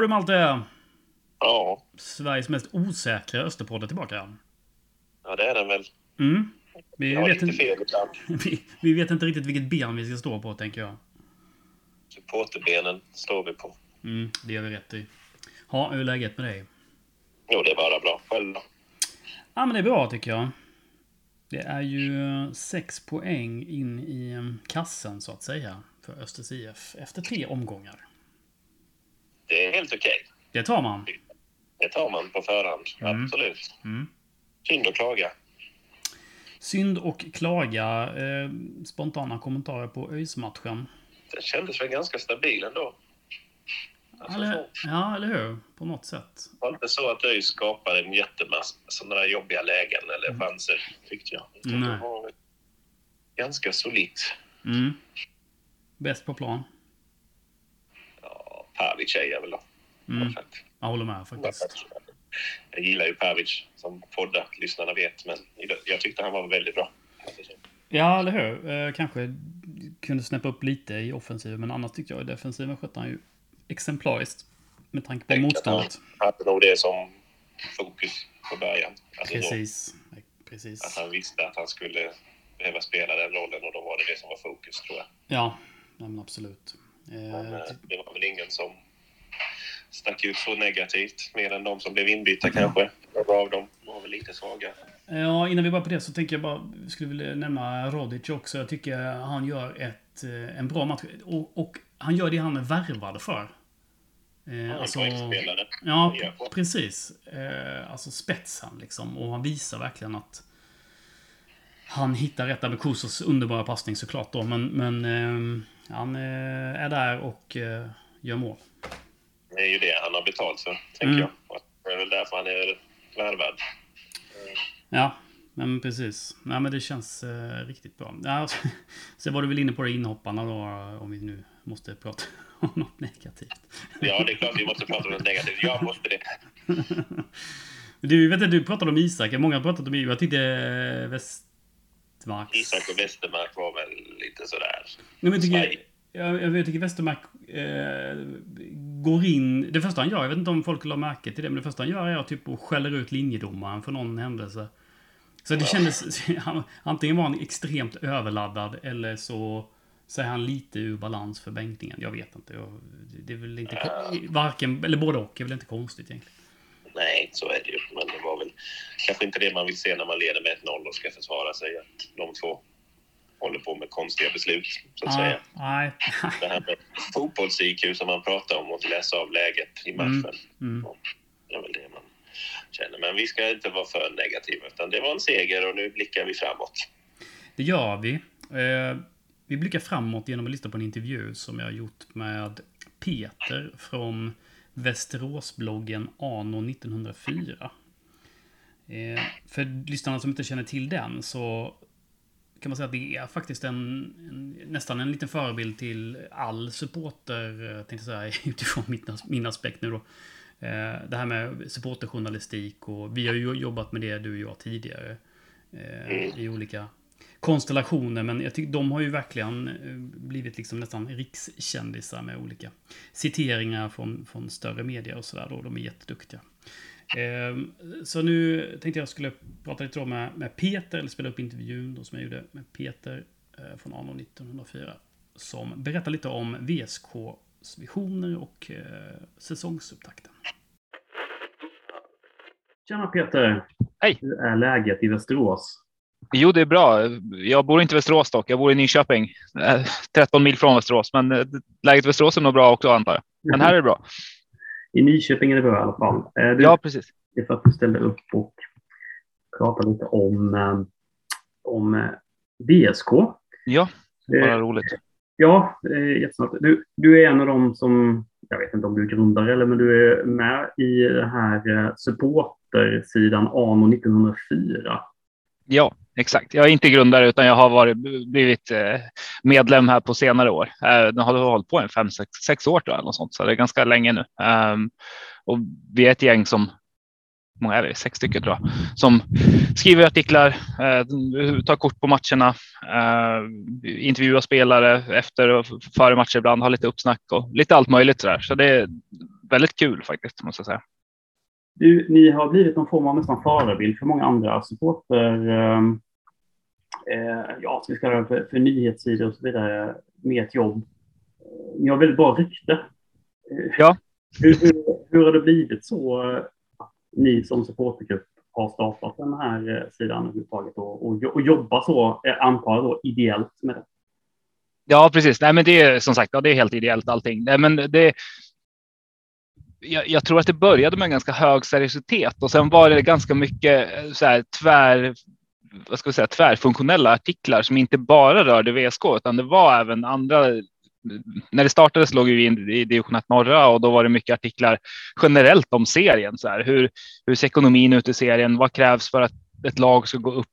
Ja du Malte! Ja, Sveriges mest osäkra Österpodd är tillbaka. ja det är den väl. Mm. Vi, Jag har vet inte, vi, vi vet inte riktigt vilket ben vi ska stå på, tänker jag. Supporterbenen står vi på. Mm, det gör vi rätt i. Ha, hur är läget med dig? Jo, det är bara bra. Själv då? Ja, men det är bra tycker jag. Det är ju sex poäng in i kassen, så att säga, för Östers IF efter tre omgångar. Det är helt okej. Det tar man. Det tar man på förhand. Mm. Absolut. Mm. Synd att klaga. Synd och klaga. Eh, spontana kommentarer på ÖIS-matchen. Den kändes väl ganska stabil ändå. Alltså, Eller, ja, eller hur? På något sätt. Det var inte så att ÖIS skapade en jättemassa sådana där jobbiga lägen eller Mm. chanser, tyckte jag. Nej. Det var ganska solitt. Mm. Bäst på plan. Pavic är jag väl då. Mm. Jag håller med faktiskt. Jag gillar ju Pavic som podda, lyssnarna vet, men jag tyckte han var väldigt bra. Ja, eller hur? Eh, kanske kunde snäppa upp lite i offensiven, men annars tyckte jag i defensiven skötte han ju exemplariskt. Med tanke på motståndet. Han hade nog det som fokus på början. Alltså då, Precis. att Precis. han visste att han skulle behöva spela den rollen och då var det det som var fokus, tror jag. Ja, nej, men absolut. Men Eh, eh, det var väl ingen som stack ut så negativt, mer än de som blev inbytta kanske. Några av dem var väl lite svaga. Ja, innan vi börjar på det så tänker jag bara, skulle vilja nämna Rodic också. Jag tycker han gör ett, eh, en bra match. Och, och han gör det han är värvad för. Eh, alltså, poängspelare. ja, Ja. precis. Eh, alltså spetsen liksom. Och han visar verkligen att han hittar rätt med Kusos underbara passning såklart då. Men, men eh, han eh, är där och eh, gör mål. Det är ju det han har betalt för, tänker Mm. jag. Det är väl därför han är värvad. Ja, men precis. Nej, men det känns eh, riktigt bra. Ja, sen var du väl inne på det inhopparna då, om vi nu måste prata om något negativt. Ja, det är klart vi måste prata om något negativt. Jag måste det. Du, vet inte, du pratade om Isak. Många har pratat om Isak. Jag tyckte eh, Westmarks... Isak och Westermark var väl lite sådär... Nej, men jag tycker, Svaj. jag, jag tycker Westermark eh, går in... Det första han gör, jag vet inte om folk la märke till det, men det första han gör är att typ och skäller ut linjedomaren för någon händelse. Så det kändes... han- Antingen var han extremt överladdad eller så så är han lite ur balans för bänkningen. Jag vet inte. Jag, det är väl inte... Varken... Eller både och är väl inte konstigt egentligen. Nej, så är det ju. Men det var väl kanske inte det man vill se när man leder med 1-0 och ska försvara sig. Att de två håller på med konstiga beslut, så att säga. Nej. Det här med fotbolls-IQ som man pratar om och läsa av läget i matchen. Mm. Det är väl det man känner. Men vi ska inte vara för negativa, utan det var en seger och nu blickar vi framåt. Det gör vi. Eh, vi blickar framåt genom att lyssna på en intervju som jag har gjort med Peter från Västeråsbloggen Ano 1904. Eh, för lyssnarna som inte känner till den så kan man säga att det är faktiskt en, en nästan en liten förebild till all supporter, eh, tänkte jag säga, utifrån min, min aspekt nu då. Eh, det här med supporterjournalistik och vi har ju jobbat med det du och jag tidigare. Eh, I olika konstellationer. Men jag tycker de har ju verkligen eh, blivit liksom nästan rikskändisar med olika citeringar från, från större medier och sådär. De är jätteduktiga. Eh, Så nu tänkte jag skulle prata lite då med, med Peter, eller spela upp intervjun då som jag gjorde med Peter eh, från Ano 1904. Som berättar lite om VSKs visioner och eh, säsongsupptakten. Tjena Peter! Hej. Hur är läget i Västerås? Jo, det är bra. Jag bor inte i Västerås dock. Jag bor i Nyköping, Eh, 13 mil från Västerås. Men eh, läget i Västerås är nog bra också antar jag. Men här är det bra. I Nyköping är det bra i alla fall. Eh, Du, Ja, precis. Det är för att du ställde upp och pratade lite om, eh, om eh, VSK. Ja, bara Eh, roligt. Ja, är jättesnabbt. Du, du är en av dem som, jag vet inte om du är grundare eller, men du är med i den här eh, supportersidan Ano 1904. Ja, exakt. Jag är inte grundare utan jag har varit, blivit eh, medlem här på senare år. Eh, nu har hållit på i fem, sex, sex år tror jag, eller sånt, så det är ganska länge nu. Ehm, och vi är ett gäng som hur många är vi? Sex stycken tror jag, som skriver artiklar, eh, tar kort på matcherna, intervjuar spelare efter och före matcher ibland, har lite uppsnack och lite allt möjligt så där. Så det, är väldigt kul faktiskt, måste jag säga. Du, ni har blivit någon form av nästan förebild för många andra supporter, ehm, eh, ja, ska vi kalla det för, för nyhetssidor och så vidare, med ett jobb. Ni har väldigt bra rykte. Ja. Hur, hur, hur har det blivit så att ni som supportergrupp har startat den här eh, sidan överhuvudtaget och, och, och jobbar så, jag antar jag då, ideellt med det? Ja, precis. Nej, men det är som sagt, ja, det är helt ideellt allting. Nej, men det, jag, jag, tror att det började med en ganska hög seriositet och sen var det ganska mycket eh, så här, tvär, vad ska vi säga, tvärfunktionella artiklar som inte bara rörde VSK utan det var även andra. När det startades låg vi i division 1 norra och då var det mycket artiklar generellt om serien. Så här, hur, hur ser ekonomin ut i serien? Vad krävs för att ett lag ska gå upp.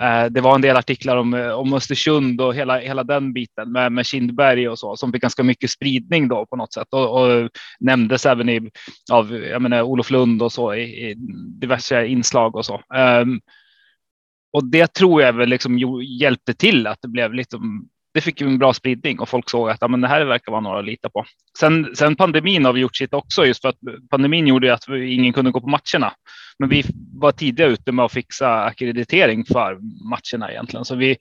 Eh, det var en del artiklar om, eh, om Östersund och hela, hela den biten med, med Kindberg och så som fick ganska mycket spridning då på något sätt och, och nämndes även i av jag menar, Olof Lund och så i, i diverse inslag och så. Um, och det tror jag väl liksom hjälpte till att det blev lite det fick ju en bra spridning och folk såg att ja, men det här verkar vara några att lita på. Sen, sen pandemin har vi gjort sitt också, just för att pandemin gjorde att ingen kunde gå på matcherna. Men vi var tidiga ute med att fixa akkreditering för matcherna egentligen, så vi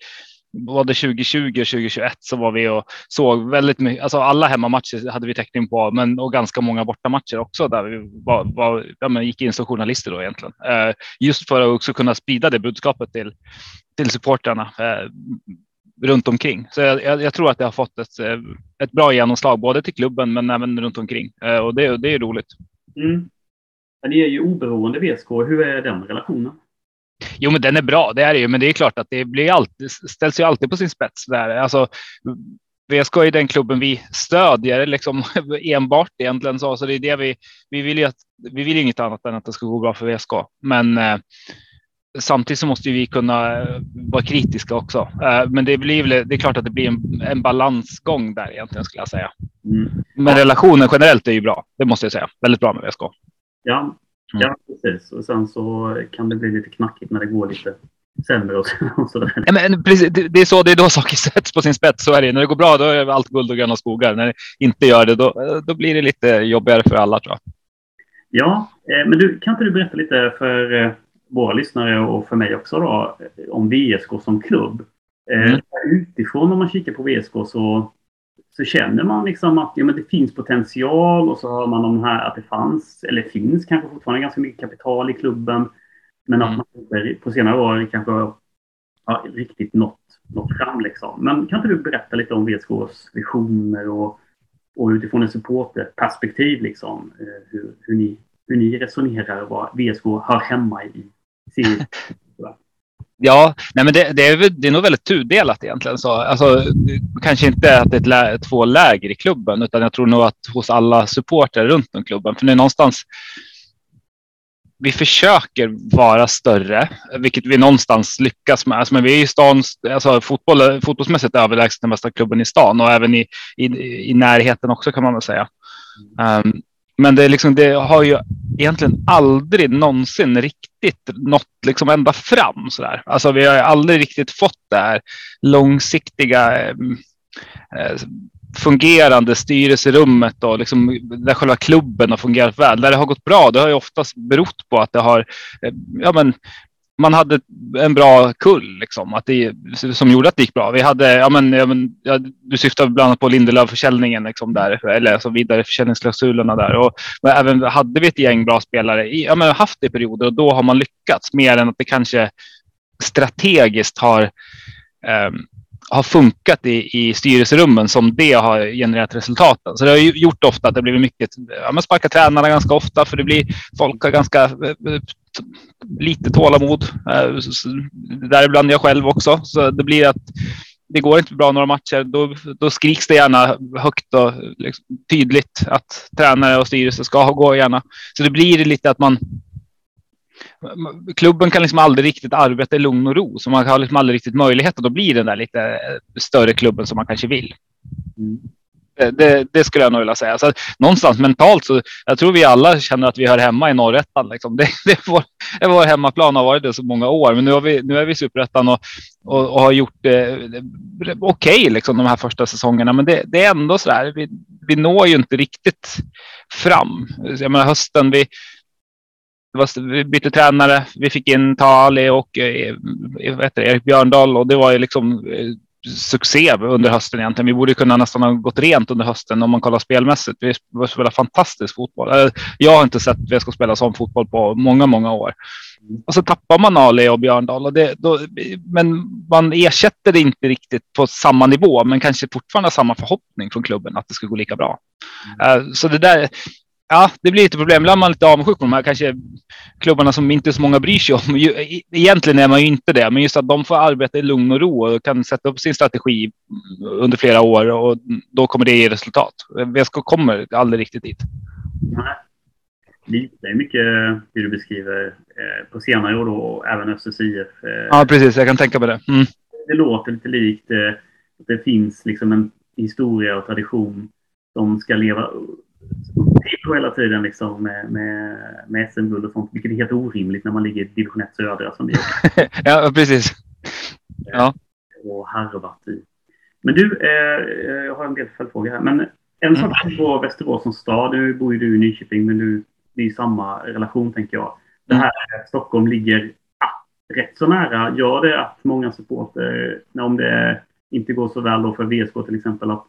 både 2020 och 2021 så var vi och såg väldigt mycket. Alltså alla hemmamatcher hade vi täckning på, men och ganska många bortamatcher också där vi var, var ja, men gick in som journalister då egentligen. Eh, just för att också kunna sprida det budskapet till till supportrarna. Eh, runt omkring. Så jag, jag, jag, tror att det har fått ett, eh, ett bra genomslag både till klubben men även runt omkring eh, och det, det är roligt. Mm. Ni är ju oberoende VSK. Hur är den relationen? Jo, men den är bra. Det är det ju, men det är klart att det blir alltid, ställs ju alltid på sin spets där. Alltså, VSK är den klubben vi stödjer liksom enbart egentligen så, så det är det vi, vi vill ju att vi vill inget annat än att det ska gå bra för VSK. Men eh, samtidigt så måste vi kunna eh, vara kritiska också. Eh, men det blir det är klart att det blir en, en balansgång där egentligen skulle jag säga. Mm. Men relationen generellt är ju bra. Det måste jag säga. Väldigt bra med VSK. Ja, mm. ja precis. Och sen så kan det bli lite knackigt när det går lite sämre och, sådär. Ja, men precis, det, är så, det är då saker sätts på sin spets. Så är det. När det går bra, då är allt guld och gröna skogar. När det inte gör det, då, då blir det lite jobbigare för alla tror jag. Ja, eh, men du, kan inte du berätta lite för våra lyssnare och för mig också då, om VSK som klubb. Eh, mm. Utifrån om man kikar på VSK så, så känner man liksom att ja, men det finns potential och så hör man om här att det fanns, eller finns kanske fortfarande ganska mycket kapital i klubben. Men mm. att man på senare år kanske har riktigt nått, nått fram. Liksom. Men kan inte du berätta lite om VSKs visioner och, och utifrån ett supporterperspektiv liksom, eh, hur, hur, ni, hur ni resonerar och vad VSK hör hemma i Ja, nej men det, det, är, det är nog väldigt tudelat egentligen. Så, alltså, kanske inte att det är lä två läger i klubben, utan jag tror nog att hos alla supportrar runt om klubben. För är någonstans vi försöker vara större, vilket vi någonstans lyckas med. Alltså, men vi är i stan, alltså fotboll, fotbollsmässigt överlägset den bästa klubben i stan och även i, i, i närheten också kan man väl säga. Um, men det, liksom, det, har ju egentligen aldrig någonsin riktigt nått liksom ända fram. Så där. Alltså, vi har aldrig riktigt fått det här långsiktiga eh, eh, fungerande styrelserummet och liksom där själva klubben har fungerat väl. Där det har gått bra, det har ju oftast berott på att det har eh, ja, men, man hade en bra kull liksom, att det, som gjorde att det gick bra. Vi hade, ja men, ja, men ja, du syftar bland annat på Lindelöf-försäljningen liksom där, eller alltså vidareförsäljningsklausulerna där. Och, men även hade vi ett gäng bra spelare, i, ja, men haft det i perioder och då har man lyckats mer än att det kanske strategiskt har um, har funkat i, i styrelserummen som det har genererat resultaten. Så det har gjort ofta att det blivit mycket, ja, man sparkar tränarna ganska ofta för det blir folk har ganska eh, eh, lite tålamod. Eh, Däribland jag själv också. Så det blir att det går inte bra några matcher. Då, då skriks det gärna högt och liksom tydligt att tränare och styrelse ska gå gärna. Så det blir lite att man klubben kan liksom aldrig riktigt arbeta i lugn och ro, så man har liksom aldrig riktigt möjlighet att bli den där lite större klubben som man kanske vill. Mm. Det, det, skulle jag nog vilja säga. Så någonstans mentalt så jag tror vi alla känner att vi hör hemma i norrättan. Liksom. Det, det, är vår, det är vår hemmaplan har varit det så många år, men nu, har vi, nu är vi i superettan och, och, och, har gjort det, okej okay, liksom, de här första säsongerna. Men det, det är ändå så där. Vi, vi når ju inte riktigt fram. Jag menar hösten, vi, vi bytte tränare. Vi fick in Tali och eh, vet det, Erik Björndal och det var ju liksom eh, succé under hösten egentligen. Vi borde kunna nästan ha gått rent under hösten om man kollar spelmässigt. Vi spelar fantastisk fotboll. Eh, jag har inte sett VSK spela sån fotboll på många, många år. Och så tappar man Ali och Björndal. Och det, då, men man ersätter det inte riktigt på samma nivå, men kanske fortfarande samma förhoppning från klubben att det ska gå lika bra. Mm. Så det där, ja, det blir lite problem. Ibland är man lite avundsjuk på de här kanske klubbarna som inte så många bryr sig om. Egentligen är man ju inte det, men just att de får arbeta i lugn och ro och kan sätta upp sin strategi under flera år och då kommer det ge resultat. VSK kommer aldrig riktigt dit. Nej. Det är mycket det du beskriver eh, på senare år då, och även Östers IF. Eh, ja, precis. Jag kan tänka mig det. Mm. Det låter lite likt eh, att det finns liksom en historia och tradition som ska leva på hela tiden liksom med, med, med SM-guld och sånt, vilket är helt orimligt när man ligger i division 1 södra som vi Ja, precis. Ja. Och harvat i. Men du, eh, jag har en del följdfrågor här. Men en sak mm. på Västerås som stad, nu bor ju du i Nyköping, men du, det är ju samma relation tänker jag. Det här mm. Stockholm ligger ah, rätt så nära. Gör det att många supporter, om det inte går så väl då för VSK till exempel, att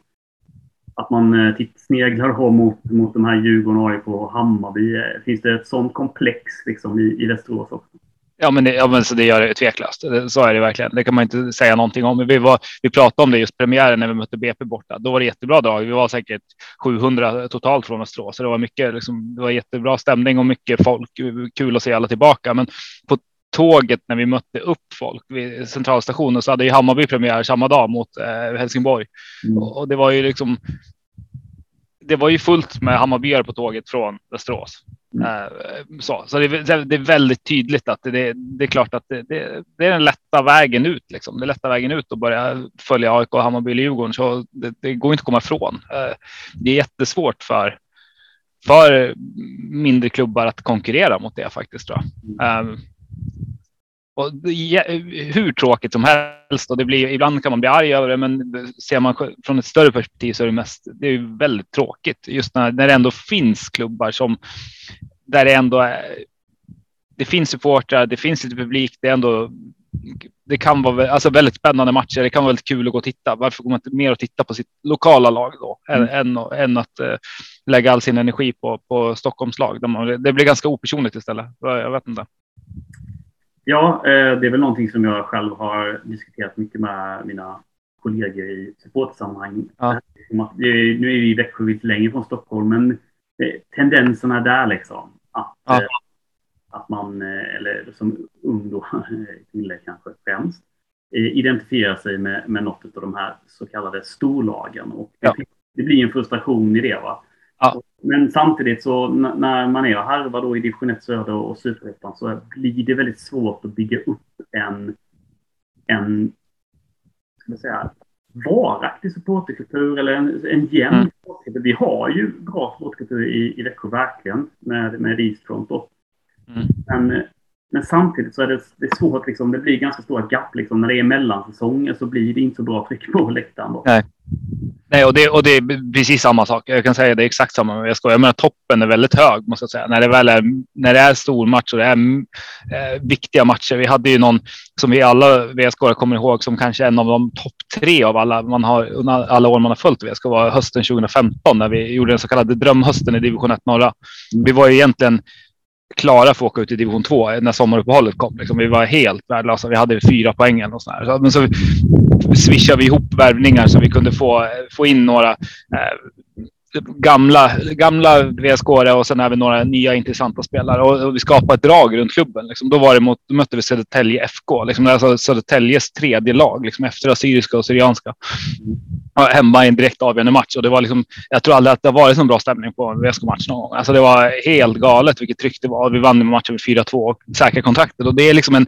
att man eh, sneglar mot, mot de här Djurgården, AIK och Hammarby. Eh, finns det ett sånt komplex liksom, i, i Västerås också? Ja, men det, ja, men så det gör det tveklöst. Så är det verkligen. Det kan man inte säga någonting om. Vi, var, vi pratade om det just premiären när vi mötte BP borta. Då var det jättebra drag. Vi var säkert 700 totalt från Västerås, så det var mycket. Liksom, det var jättebra stämning och mycket folk. Kul att se alla tillbaka. Men på tåget när vi mötte upp folk vid centralstationen så hade ju Hammarby premiär samma dag mot eh, Helsingborg mm. och det var ju liksom. Det var ju fullt med Hammarbyare på tåget från Västerås. Mm. Eh, så så det, det, är väldigt tydligt att det, det är klart att det, det, det, är den lätta vägen ut. Liksom. Det är lätta vägen ut att börja följa AIK, Hammarby eller Djurgården. Så det, går inte att komma ifrån. Eh, det är jättesvårt för för mindre klubbar att konkurrera mot det faktiskt. Tror jag. Mm. Och hur tråkigt som helst och det blir ibland kan man bli arg över det, men ser man från ett större perspektiv så är det mest. Det är väldigt tråkigt just när, när det ändå finns klubbar som där det ändå är. Det finns supportrar, det finns lite publik. Det är ändå. Det kan vara alltså väldigt spännande matcher. Det kan vara väldigt kul att gå och titta. Varför går man inte mer och titta på sitt lokala lag då mm. än, än, att uh, lägga all sin energi på, på Stockholms lag? Det blir ganska opersonligt istället. Jag vet inte. Ja, eh, det är väl någonting som jag själv har diskuterat mycket med mina kollegor i supportsammanhang. Ja. Nu är vi i Växjö lite längre från Stockholm, men tendenserna där liksom. Att, ja. Eh, att man, eh, eller som ung då, kille kanske främst, identifierar sig med, med något av de här så kallade storlagen. Och ja. det, det, blir en frustration i det. Va? Ja. Men samtidigt så när man är och harvar då i division 1 söder och superettan så blir det väldigt svårt att bygga upp en, en ska man säga, varaktig supporterkultur eller en, en jämn mm. Vi har ju bra supporterkultur i, i Växjö, verkligen, med, med Eastfront. Mm. Men, men samtidigt så är det, det är svårt, liksom, det blir ganska stora gap. Liksom. När det är mellansäsonger så blir det inte så bra tryck på läktaren. Då. Nej. Nej, och det, och det är precis samma sak. Jag kan säga det är exakt samma med VSK. Jag menar toppen är väldigt hög måste jag säga. När det väl är, när det är stor match och det är eh, viktiga matcher. Vi hade ju någon som vi alla VSK kommer ihåg som kanske en av de topp tre av alla man har alla år man har följt VSK var hösten 2015 när vi gjorde den så kallade drömhösten i division 1 norra. Vi var ju egentligen klara för att åka ut i division 2 när sommaruppehållet kom. Liksom, vi var helt värdelösa. Vi hade fyra poäng och så, Men så swishade vi ihop värvningar så vi kunde få, få in några eh, gamla, gamla VSK och sen även några nya intressanta spelare och, och vi skapade ett drag runt klubben. Liksom. Då, var det mot, då mötte vi Södertälje FK, liksom, alltså Södertäljes tredje lag liksom, efter Assyriska och Syrianska. Ja, hemma i en direkt avgörande match och det var liksom, jag tror aldrig att det har varit så bra stämning på en VSK-match någon gång. Alltså det var helt galet vilket tryck det var. Vi vann matchen med 4-2 och säkra kontraktet och det är liksom en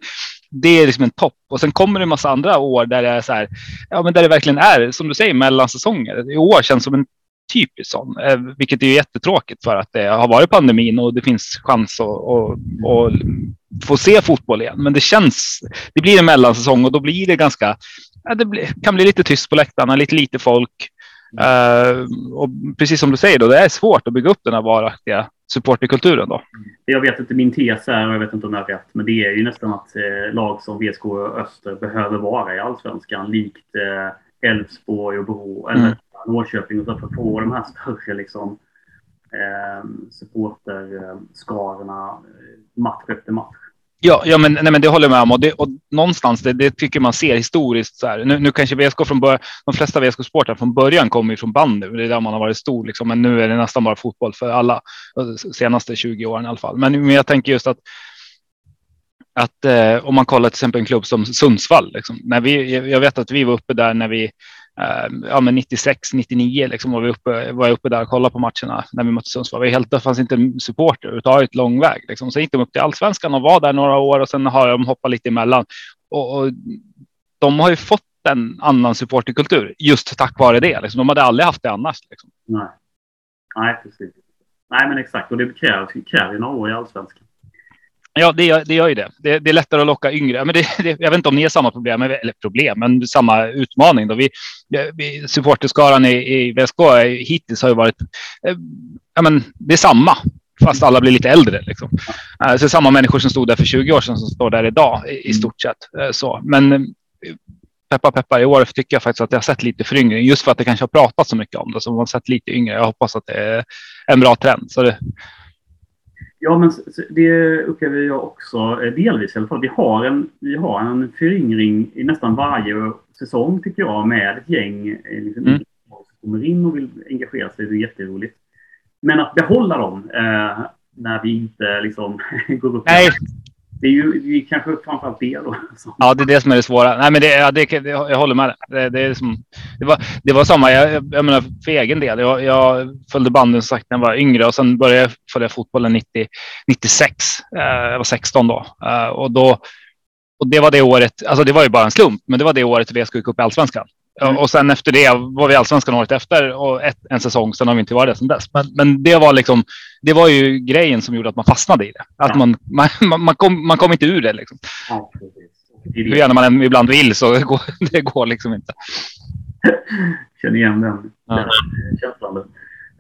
det är liksom en topp och sen kommer det en massa andra år där det är så här. Ja, men där det verkligen är som du säger mellansäsonger. I år känns som en typiskt sån, eh, vilket är jättetråkigt för att det har varit pandemin och det finns chans att, att, att få se fotboll igen. Men det känns, det blir en mellansäsong och då blir det ganska, det kan bli lite tyst på läktarna, lite lite folk. Uh, och precis som du säger, då, det är svårt att bygga upp den här varaktiga supporterkulturen. Då. Jag vet inte, min tes är, och jag vet inte om det är rätt, men det är ju nästan att eh, lag som VSK och Öster behöver vara i allsvenskan, likt eh, Elfsborg och Bro, eller mm. Norrköping, och för att få de här större liksom, ehm, ehm, eh, supporterskarorna match efter match. Ja, ja men, nej, men det håller jag med om. Och, det, och någonstans, det, det, tycker man ser historiskt. Så här. Nu, nu kanske VSK från början, de flesta VSK-sportare från början kommer ju från bandy. Det är där man har varit stor, liksom. men nu är det nästan bara fotboll för alla. Eh, senaste 20 åren i alla fall. Men, men jag tänker just att att eh, om man kollar till exempel en klubb som Sundsvall, liksom, när vi, jag vet att vi var uppe där när vi Ehm, ja, men 96, 99 liksom var vi uppe, var jag uppe där och kollade på matcherna när vi mötte Sundsvall. Vi helt, det fanns inte supporter överhuvudtaget lång väg. Liksom. Så gick de upp till allsvenskan och var där några år och sen har de hoppat lite emellan. Och, och de har ju fått en annan supporterkultur just tack vare det. Liksom. De hade aldrig haft det annars. Liksom. Nej. Nej, precis. Nej, men exakt. Och det krävs, kräver några år i allsvenskan. Ja, det gör, det gör ju det. det. det. är lättare att locka yngre. Men det, det, jag vet inte om ni har samma problem, eller problem, men samma utmaning. Då. Vi, vi, supporterskaran i, i VSK hittills har ju varit, eh, ja, men det är samma, fast alla blir lite äldre. Liksom. Eh, så samma människor som stod där för 20 år sedan som står där idag i, i stort sett. Eh, så. Men peppa peppar i år tycker jag faktiskt att jag har sett lite föryngring just för att det kanske har pratat så mycket om det. Så man har sett lite yngre. Jag hoppas att det är en bra trend. Så det, Ja, men det upplever jag också eh, delvis i alla fall. Vi har en, vi har en föryngring i nästan varje säsong tycker jag med ett gäng eh, liksom, mm. som kommer in och vill engagera sig. Det är jätteroligt. Men att behålla dem eh, när vi inte liksom går upp. Nej, det är ju det är kanske framförallt det då. Ja, det är det som är det svåra. Nej, men det, ja, det, jag håller med. Det, det, är som, det, var, det var samma, jag, jag menar för egen del. Jag, jag följde banden som sagt när jag var yngre och sen började jag följa fotbollen 90, 96. Eh, jag var 16 då. Eh, och då. Och det var det året, alltså det var ju bara en slump, men det var det året vi skulle gå upp i allsvenskan. Mm. Och sen efter det var vi allsvenskan året efter och ett, en säsong. Sen har vi inte varit det sedan dess. Men, men det var liksom, det var ju grejen som gjorde att man fastnade i det. Att ja. man, man, man, kom, man kom inte ur det liksom. Ja, Hur gärna man ibland vill så går det går liksom inte. Känner igen den, ja. den känslan.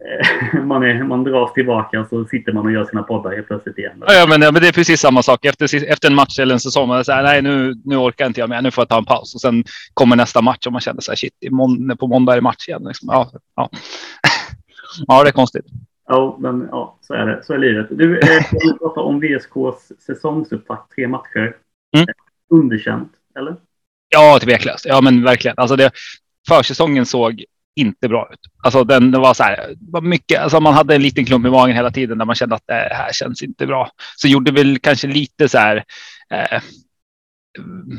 Eh, man, är, man dras tillbaka så sitter man och gör sina poddar helt plötsligt igen. Ja, men, men det är precis samma sak. Efter, efter en match eller en säsong, man säger nej nu, nu orkar inte jag mer, nu får jag ta en paus. Och sen kommer nästa match och man känner så här, shit, på måndag är det match igen. Liksom. Ja, ja. ja, det är konstigt. Ja, men ja, så är det. Så är livet. Du, eh, pratar om VSKs säsongsupptakt, tre matcher. Mm. Underkänt, eller? Ja, tveklöst. Ja, men verkligen. Alltså det, försäsongen såg inte bra ut. Alltså den var så här, var mycket, alltså man hade en liten klump i magen hela tiden där man kände att äh, det här känns inte bra. Så gjorde väl kanske lite så här eh,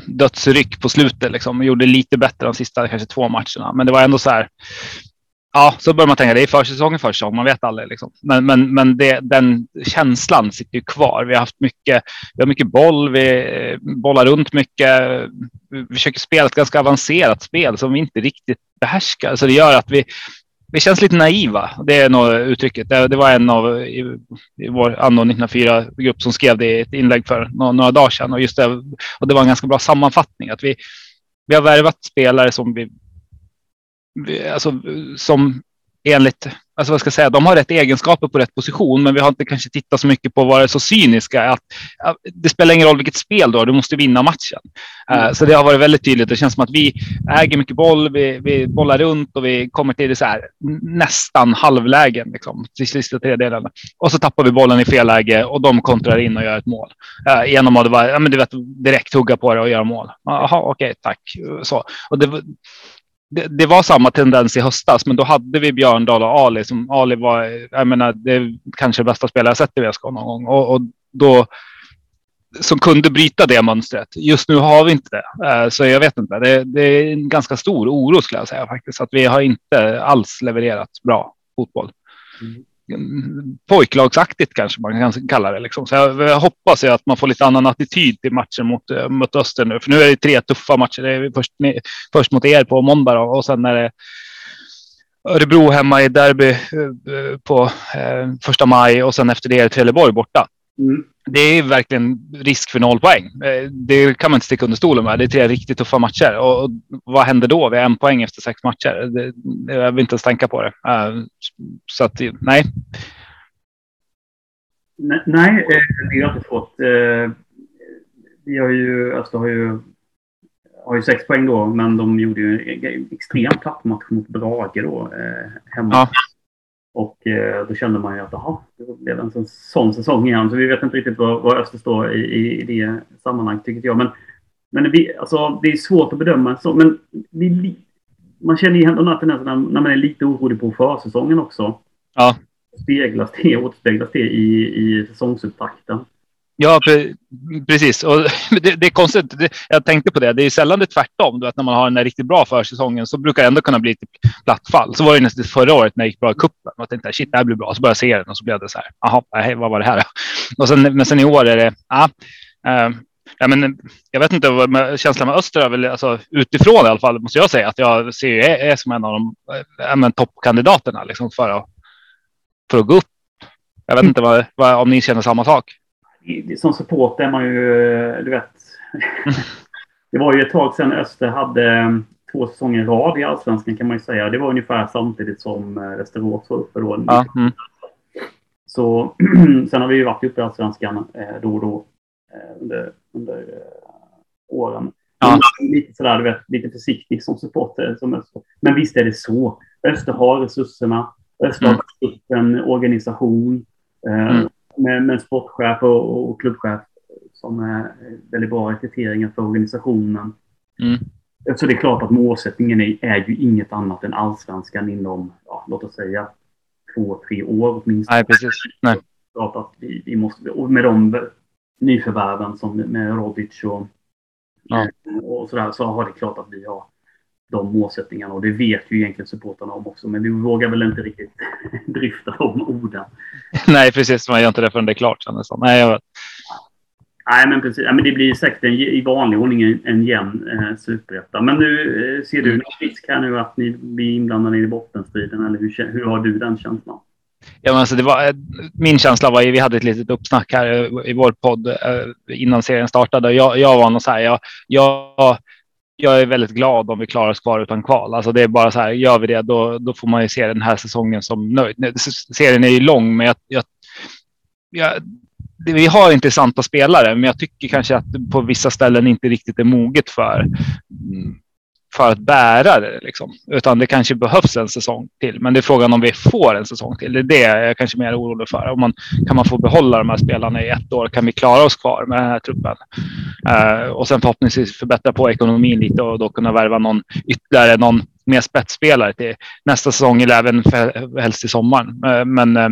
dödsryck på slutet liksom. Gjorde lite bättre de sista kanske två matcherna. Men det var ändå så här. Ja, så börjar man tänka det är försäsongen, försäsong. Man vet aldrig liksom. Men, men, men det, den känslan sitter ju kvar. Vi har haft mycket, vi har mycket boll, vi eh, bollar runt mycket. Vi försöker spela ett ganska avancerat spel som vi inte riktigt behärskar. Så det gör att vi, vi känns lite naiva. Det är nog uttrycket. Det, det var en av i, i vår Anno 1904-grupp som skrev det i ett inlägg för några, några dagar sedan. Och, just det, och det var en ganska bra sammanfattning. Att vi, vi har värvat spelare som vi, vi alltså, som enligt alltså vad ska jag säga, de har rätt egenskaper på rätt position, men vi har inte kanske tittat så mycket på vad det är så cyniska. Att, att det spelar ingen roll vilket spel du har, du måste vinna matchen. Eh, mm. Uh, så det har varit väldigt tydligt. Det känns som att vi äger mycket boll, vi, vi bollar runt och vi kommer till det så här, nästan halvlägen liksom, till sista tredjedelen. Och så tappar vi bollen i fel läge och de kontrar in och gör ett mål. Uh, genom att ja, men du vet, direkt hugga på det och göra mål. Jaha, okej, okay, tack. Så. Och det, det, det, var samma tendens i höstas, men då hade vi Björndal och Ali. Som Ali var, jag menar, det är kanske bästa spelare jag sett i VSK någon gång. Och, och, då, som kunde bryta det mönstret. Just nu har vi inte det. Eh, så jag vet inte. Det, det, är en ganska stor oro skulle jag säga faktiskt. Att vi har inte alls levererat bra fotboll. Mm pojklagsaktigt kanske man kan kalla det. Liksom. Så jag, jag hoppas att man får lite annan attityd till matchen mot, eh, mot Öster nu. För nu är det tre tuffa matcher. Det är först, först mot er på måndag då, och sen är det Örebro hemma i derby eh, på eh, första maj och sen efter det är Trelleborg borta. Mm. Det är verkligen risk för noll poäng. Det kan man inte sticka under stolen med. Det är tre riktigt tuffa matcher. Och vad händer då? Vi har en poäng efter sex matcher. Det, jag vill inte ens tänka på det. Så att, nej. Nej, det är alltid svårt. Vi har ju, Öster har ju har ju sex poäng då, men de gjorde ju en extremt platt match mot Brage då, eh, hemma. Ja. Och eh, då kände man ju att aha, det blev en sån, sån säsong igen. Så vi vet inte riktigt var, var Öster står i, i, i det sammanhanget, tycker jag. Men, men vi, alltså, det är svårt att bedöma. Så, men vi, man känner ju ändå den här tendensen när, när man är lite orolig på försäsongen också. Ja. Speglas det, återspeglas det i, i säsongsupptakten. Ja, precis. Och det, det är konstigt. Det, jag tänkte på det. Det är sällan det är tvärtom. Du vet, när man har en riktigt bra försäsongen så brukar det ändå kunna bli ett plattfall. Så var det nästan förra året när det gick bra i cupen. Jag tänkte shit, det här blir bra. Så började jag se den och så blev det så här. Jaha, vad var det här? Och sen, men sen i år är det. Ja, äh, ja, men jag vet inte vad känslan med Öster är väl alltså, utifrån i alla fall måste jag säga att jag ser är, är som en av de äh, toppkandidaterna liksom för att för att gå upp. Jag vet inte vad, vad, om ni känner samma sak som supporter är man ju, eh, du vet. det var ju ett tag sedan Öster hade eh, två säsonger i rad i Allsvenskan kan man ju säga. Det var ungefär samtidigt som eh, Västerås var uppe då. Ja, mm. Så sen har vi ju varit uppe i Allsvenskan då och då under, under åren. Ja. Lite sådär, du vet, lite försiktig som supporter som Öster. Men visst är det så. Öster har resurserna. Öster har mm. en organisation. Mm med, med sportchef och, och klubbchef som är väldigt bra rekryteringar för organisationen. Mm. Så det är klart att målsättningen är, är ju inget annat än allsvenskan inom, ja, låt oss säga, två, tre år åtminstone. Nej, precis. Nej. Klart att vi, vi måste, och med de nyförvärven som med Rodic och, ja. och sådär, så har det klart att vi har de målsättningarna och det vet ju egentligen supportrarna om också. Men vi vågar väl inte riktigt dryfta de orden. Nej, precis. Man gör inte det förrän det är klart. Nej, jag vet. Nej, men precis. Ja, men det blir säkert en, i vanlig ordning en, en jämn eh, superetta. Men nu eh, ser du någon risk här nu att ni blir inblandade i bottenstriden? Eller hur, hur har du den känslan? Ja, men alltså det var, eh, min känsla var ju, vi hade ett litet uppsnack här i vår podd eh, innan serien startade. Jag, jag var nog så här, jag, jag jag är väldigt glad om vi klarar oss kvar utan kval. Alltså det är bara så här, gör vi det då, då får man ju se den här säsongen som nöjd. Serien är ju lång, men jag, jag, jag vi har intressanta spelare, men jag tycker kanske att på vissa ställen inte riktigt är moget för mm, för att bära det. Liksom. Utan det kanske behövs en säsong till. Men det är frågan om vi får en säsong till. Det är det jag är kanske mer orolig för. Om man, kan man få behålla de här spelarna i ett år? Kan vi klara oss kvar med den här truppen? Uh, och sen förhoppningsvis förbättra på ekonomin lite och då kunna värva någon ytterligare, någon mer spetsspelare till nästa säsong eller även helst i sommaren. Uh, men uh,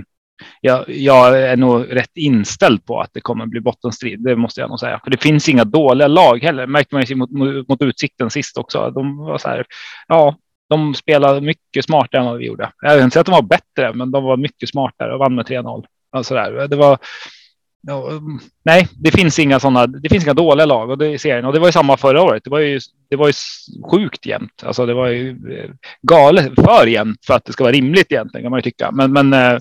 jag, jag, är nog rätt inställd på att det kommer bli bottenstrid. Det måste jag nog säga. För det finns inga dåliga lag heller. Märkte man ju mot, mot, Utsikten sist också. De var så här. Ja, de spelade mycket smartare än vad vi gjorde. Jag vill inte säga att de var bättre, men de var mycket smartare och vann med 3-0. Alltså där. Det var. nej, det finns inga sådana. Det finns inga dåliga lag och det i serien och det var ju samma förra året. Det var ju. Det var ju sjukt jämnt. Alltså, det var ju eh, galet för jämnt för att det ska vara rimligt egentligen kan man ju tycka. Men, men eh,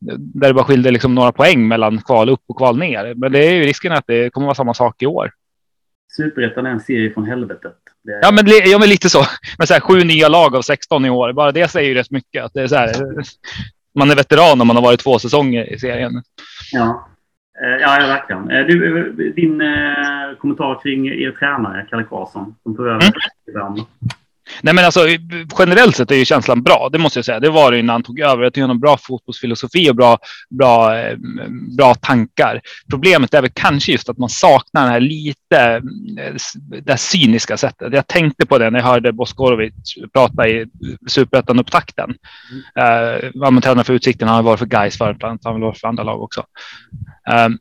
där det bara skilde liksom några poäng mellan kval upp och kval ner. Men det är ju risken att det kommer vara samma sak i år. Superettan är en serie från helvetet. Är... Ja, men, ja, men lite så. Men så här, sju nya lag av 16 i år. Bara det säger ju rätt mycket. Att det är så här, man är veteran om man har varit två säsonger i serien. Ja, eh, ja, verkligen. Eh, du, din eh, kommentar kring er tränare, Kalle Karlsson, som tog över mm. Nej, men alltså generellt sett är ju känslan bra. Det måste jag säga. Det var det innan han tog över. Jag tycker han har bra fotbollsfilosofi och bra, bra, eh, bra tankar. Problemet är väl kanske just att man saknar den här lite eh, det cyniska sättet. Jag tänkte på det när jag hörde Boskorovic prata i superettan-upptakten. Mm. Uh, han tränade för Utsikten, han har varit för Gais förut, han har varit för andra lag också. Um,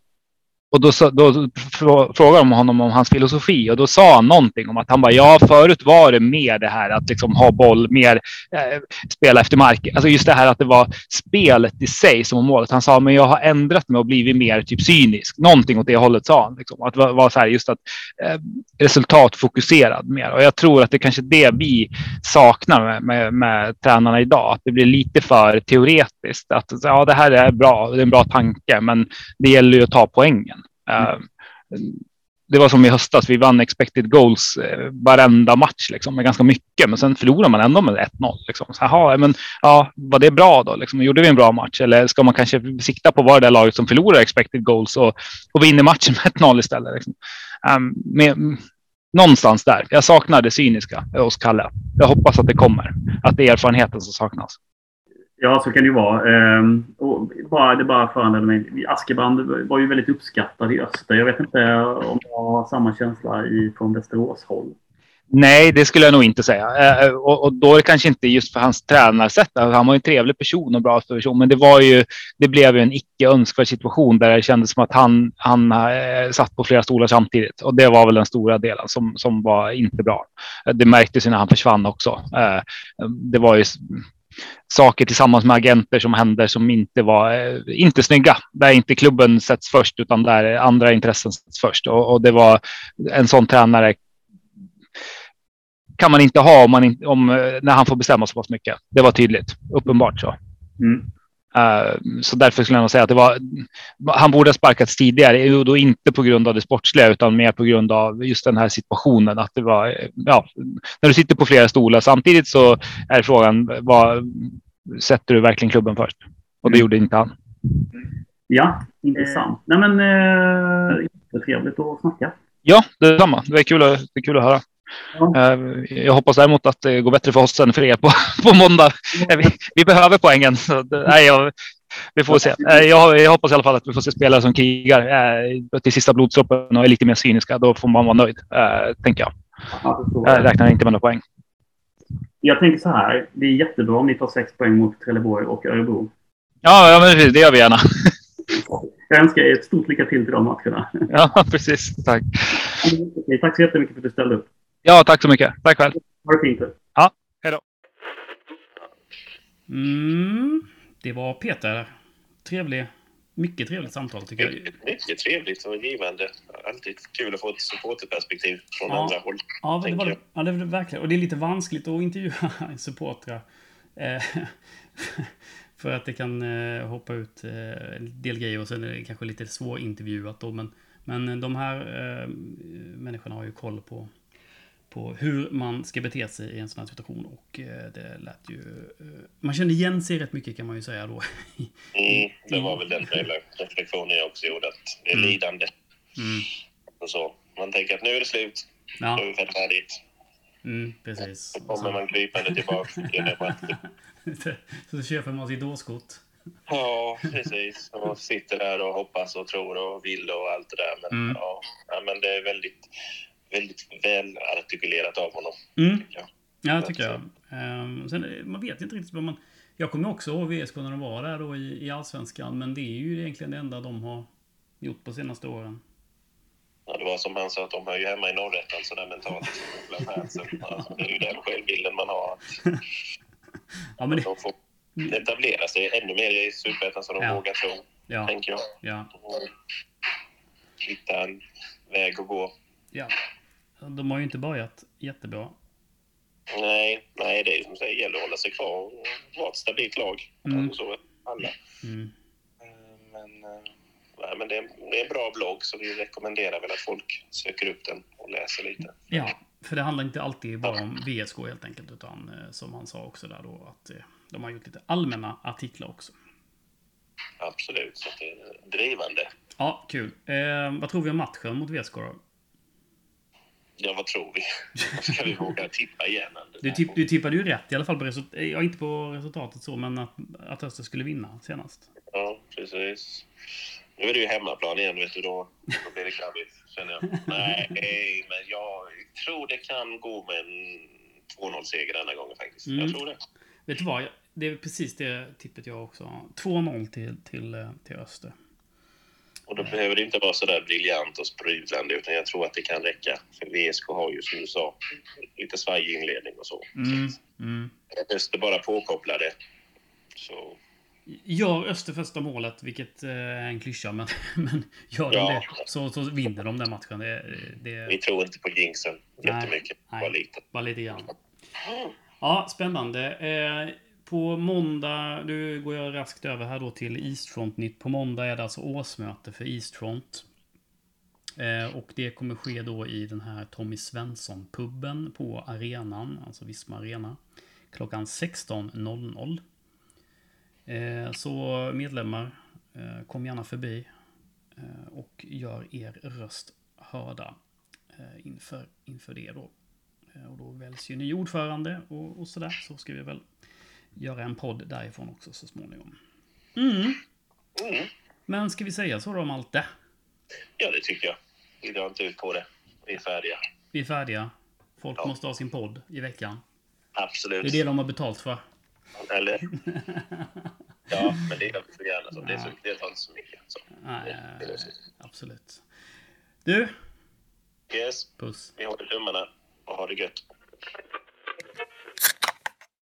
och då, då frågade de honom om hans filosofi och då sa han någonting om att han bara, ja, förut var det mer det här att liksom ha boll, mer eh, spela efter mark. Alltså just det här att det var spelet i sig som var målet. Han sa, men jag har ändrat mig och blivit mer typ cynisk. Någonting åt det hållet sa han. Liksom. Att vara var så här just att eh, resultatfokuserad mer. Och jag tror att det är kanske det vi saknar med, med, med tränarna idag. Att det blir lite för teoretiskt. Att ja, det här är bra, det är en bra tanke, men det gäller ju att ta poängen. Mm. Ehm, det var som i höstas, vi vann expected goals eh, varenda match liksom, med ganska mycket, men sen förlorar man ändå med 1-0. Liksom. men, ja, var det bra då? Liksom? Gjorde vi en bra match? Eller ska man kanske sikta på vad det laget som förlorar expected goals och, och vinner matchen med 1-0 istället? Liksom. Um, med, någonstans där. Jag saknar det cyniska hos Kalle. Jag hoppas att det kommer. Att det är erfarenheten som saknas. Ja, så kan det ju vara. Ehm, och bara, det bara föranledde mig. Askebrand var ju väldigt uppskattad i öster. Jag vet inte om jag har samma känsla i, från Västerås håll. Nej, det skulle jag nog inte säga. Eh, och, och, då är det kanske inte just för hans tränarsätt. Alltså, han var en trevlig person och bra person, men det var ju. Det blev ju en icke önskvärd situation där det kändes som att han, han eh, satt på flera stolar samtidigt och det var väl den stora delen som, som var inte bra. Eh, det märktes ju när han försvann också. Det var ju saker tillsammans med agenter som händer som inte var eh, inte snygga. Där inte klubben sätts först utan där andra intressen sätts först och, och det var en sån tränare kan man inte ha om, man om eh, när han får bestämma så pass mycket. Det var tydligt, uppenbart så. Mm. Uh, så därför skulle jag nog säga att det var. Han borde ha sparkats tidigare och då inte på grund av det sportsliga utan mer på grund av just den här situationen. Att det var ja, när du sitter på flera stolar samtidigt så är frågan vad sätter du verkligen klubben först? Och det mm. gjorde inte han. Ja, intressant. Nej, men eh, trevligt att snacka. Ja, detsamma. Det är kul, det är kul att höra. Ja. Eh, jag hoppas däremot att det går bättre för oss än för er på, på måndag. Vi, vi behöver poängen. Det, nej, jag, vi får se. Eh, jag, jag, hoppas i alla fall att vi får se spelare som krigar eh, till sista blodsdroppen och är lite mer cyniska. Då får man vara nöjd, tänker jag. Jag räknar inte med några poäng. Jag tänker så här. Det är jättebra om ni tar sex poäng mot Trelleborg och Örebro. Ja, ja men det gör vi gärna. Jag önskar er ett stort lycka till till de matcherna. Ja, precis. Tack. Tack så jättemycket för att du ställde upp. Ja, tack så mycket. Tack själv. Ha det fint. Ja, hej då. Mm, det var Peter. Trevlig. Mycket trevligt samtal tycker jag. Mycket trevligt och givande. Alltid kul att få ett supporterperspektiv från ja. andra håll. Ja, det var, ja, det var det verkligen. Och det är lite vanskligt att intervjua supportrar. Eh, för att det kan eh, hoppa ut eh, en del grejer och sen är det kanske lite svårintervjuat då. Men, men de här människorna har ju koll på på hur man ska bete sig i en sån här situation. Och eh, det lät ju... Eh, man kände igen sig rätt mycket kan man ju säga då. Mm, det var väl den reflektionen jag också gjorde, att det är mm. lidande. Mm. Och så. Man tänker att nu är det slut. Ja. Nu är det färdigt. Mm, precis. Så kommer man krypande tillbaka. så köper man sitt årskort. Ja, precis. Och sitter där och hoppas och tror och vill och allt det där. Men, mm. ja, men det är väldigt väldigt väl artikulerat av honom. Mm. Tycker jag. Ja, tycker jag. Um, sen, man vet inte riktigt vad man... Jag kommer också ihåg VSK när de var där då i, i Allsvenskan, men det är ju egentligen det enda de har gjort på senaste åren. Ja, det var som han sa, att de hör ju hemma i norrätten sådär mentalt. Så, ja, det är ju den självbilden man har. Att, ja, men det... De får etablera sig ännu mer i Superettan så de ja. vågar tro, ja. tänker jag. Ja. hitta en väg att gå. Ja. De har ju inte börjat jättebra. Nej, nej det är som säger, gäller att hålla sig kvar och vara ett stabilt lag. Mm. Så alla. Mm. Eh, men, eh, nej, men det, är, det är en bra blogg så vi rekommenderar väl att folk söker upp den och läser lite. Ja, för det handlar inte alltid bara om VSK helt enkelt, utan eh, som han sa också där då att de har gjort lite allmänna artiklar också. Absolut, så det är drivande. Ja, kul. Eh, vad tror vi om matchen mot VSK då? Ja, vad tror vi? Ska vi våga tippa igen? Du, tipp, du tippade ju rätt i alla fall på resultatet. Ja, inte på resultatet så, men att, att Öster skulle vinna senast. Ja, precis. Nu är det ju hemmaplan igen, vet du. Då, då blir det krabbigt, känner jag. Nej, men jag tror det kan gå med en 2-0-seger denna gången faktiskt. Mm. Jag tror det. Vet du vad? Det är precis det tippet jag också har. 2-0 till, till, till Öster. Och då behöver det inte vara så där briljant och sprudlande utan jag tror att det kan räcka. För VSK har ju som du sa lite svajig inledning och så. Mm, mm. Öster bara påkoppla det. Så Gör Öster första målet, vilket eh, är en klyscha, men, men gör de Ja. det så, så vinner de den matchen. Det, det vi tror inte på jinxen jättemycket. nej. Bara lite. bara lite grann. Ja, spännande. På måndag, nu går jag raskt över här då till Eastfront-nytt. På måndag är det alltså årsmöte för Eastfront. Eh, och det kommer ske då i den här Tommy Svensson-puben på arenan, alltså Visma Arena. Klockan 16.00. Eh, så medlemmar, eh, kom gärna förbi eh, och gör er röst hörda eh, inför, inför det då. Eh, och då väljs ju ny ordförande och, och sådär. Så ska vi väl göra en podd därifrån också så småningom. Mm. Mm. Men ska vi säga så då om allt det? Ja, det tycker jag. Vi drar inte ut på det. Vi är färdiga. Vi är färdiga. Folk Ja. måste ha sin podd i veckan. Absolut. Det är det de har betalt för. Eller? Ja, men det gör vi så gärna. Så. Det, är så, det tar inte så mycket. Så. Nej, Det lösning. absolut. Du, Yes, puss. vi håller tummarna och har det gött.